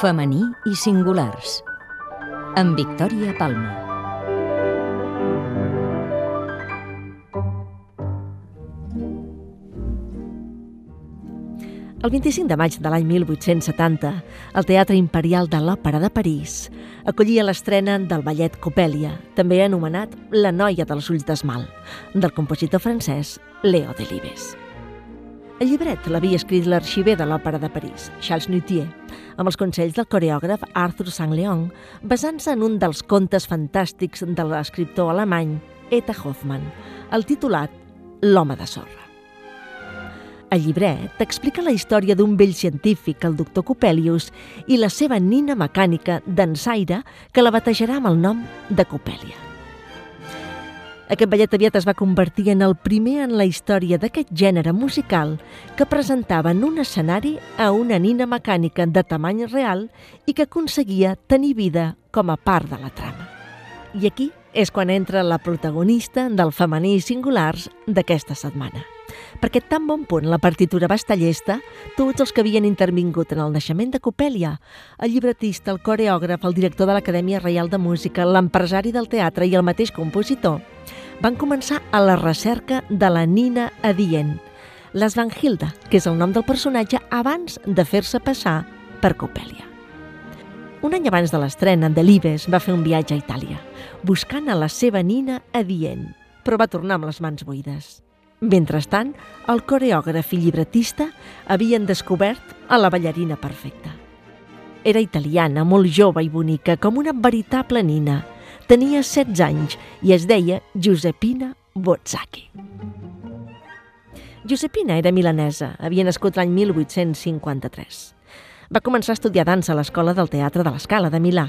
Femení i singulars. Amb Victòria Palma. El 25 de maig de l'any 1870, el Teatre Imperial de l'Òpera de París acollia l'estrena del ballet Copèlia, també anomenat La noia dels ulls d'esmal, del compositor francès Léo Delibes. El llibret l'havia escrit l'arxiver de l'Òpera de París, Charles Nutier, amb els consells del coreògraf Arthur Saint-Léon, basant-se en un dels contes fantàstics de l'escriptor alemany Eta Hoffmann, el titulat L'home de sorra. El llibret explica la història d'un vell científic, el doctor Copelius, i la seva nina mecànica, dansaire, que la batejarà amb el nom de Copèlia. Aquest ballet aviat es va convertir en el primer en la història d'aquest gènere musical que presentava en un escenari a una nina mecànica de tamany real i que aconseguia tenir vida com a part de la trama. I aquí és quan entra la protagonista del femení singulars d'aquesta setmana perquè tan bon punt la partitura va estar llesta, tots els que havien intervingut en el naixement de Copèlia, el llibretista, el coreògraf, el director de l'Acadèmia Reial de Música, l'empresari del teatre i el mateix compositor, van començar a la recerca de la Nina adient, l'Svanhilda, que és el nom del personatge abans de fer-se passar per Copèlia. Un any abans de l'estrena, Delibes va fer un viatge a Itàlia, buscant a la seva nina adient, però va tornar amb les mans buides. Mentrestant, el coreògraf i llibretista havien descobert a la ballarina perfecta. Era italiana, molt jove i bonica, com una veritable nina. Tenia 16 anys i es deia Giuseppina Bozzaki. Giuseppina era milanesa, havia nascut l'any 1853. Va començar a estudiar dansa a l'Escola del Teatre de l'Escala de Milà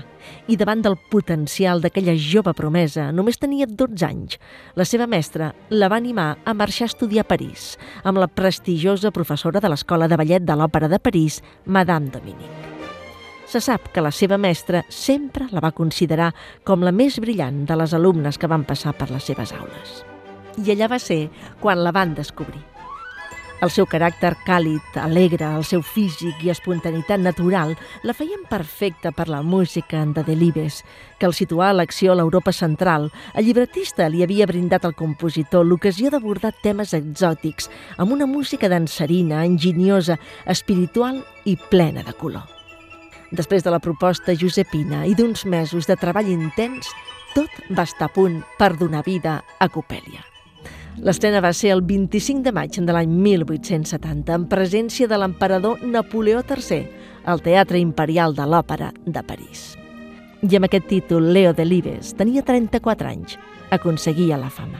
i davant del potencial d'aquella jove promesa, només tenia 12 anys, la seva mestra la va animar a marxar a estudiar a París amb la prestigiosa professora de l'Escola de Ballet de l'Òpera de París, Madame Dominique. Se sap que la seva mestra sempre la va considerar com la més brillant de les alumnes que van passar per les seves aules. I allà va ser quan la van descobrir. El seu caràcter càlid, alegre, el seu físic i espontaneïtat natural la feien perfecta per la música de Delibes, que al situar l'acció a l'Europa central, el llibretista li havia brindat al compositor l'ocasió d'abordar temes exòtics amb una música dansarina, enginyosa, espiritual i plena de color. Després de la proposta josepina i d'uns mesos de treball intens, tot va estar a punt per donar vida a Copèlia. L'estrena va ser el 25 de maig de l'any 1870 en presència de l'emperador Napoleó III al Teatre Imperial de l'Òpera de París. I amb aquest títol, Leo Delibes tenia 34 anys, aconseguia la fama.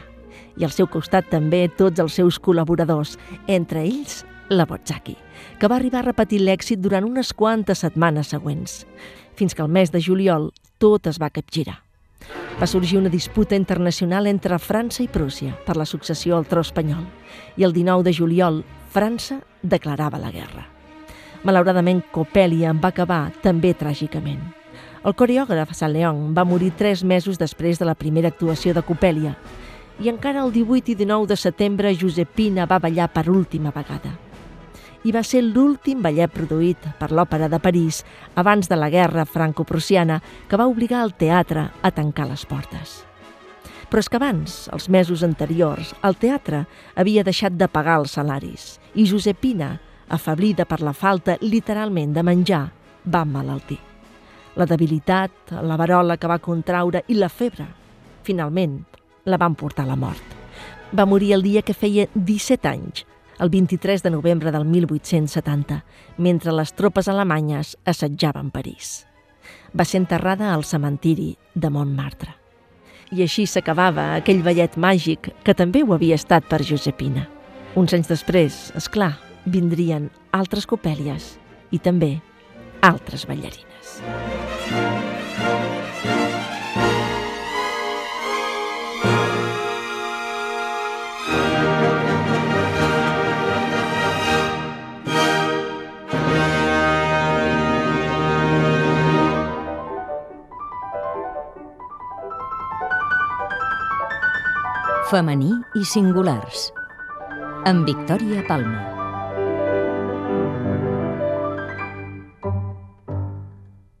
I al seu costat també tots els seus col·laboradors, entre ells la Botzaki, que va arribar a repetir l'èxit durant unes quantes setmanes següents, fins que el mes de juliol tot es va capgirar va sorgir una disputa internacional entre França i Prússia per la successió al tro espanyol i el 19 de juliol França declarava la guerra. Malauradament, Copèlia en va acabar també tràgicament. El coreògraf León va morir tres mesos després de la primera actuació de Copèlia i encara el 18 i 19 de setembre Josepina va ballar per última vegada i va ser l'últim ballet produït per l'Òpera de París abans de la guerra franco-prussiana que va obligar el teatre a tancar les portes. Però és que abans, els mesos anteriors, el teatre havia deixat de pagar els salaris i Josepina, afablida per la falta literalment de menjar, va malaltir. La debilitat, la varola que va contraure i la febre, finalment, la van portar a la mort. Va morir el dia que feia 17 anys, el 23 de novembre del 1870, mentre les tropes alemanyes assetjaven París. Va ser enterrada al cementiri de Montmartre. I així s'acabava aquell ballet màgic que també ho havia estat per Josepina. Uns anys després, és clar, vindrien altres copèlies i també altres ballarines. Femení i singulars. Amb Victòria Palma.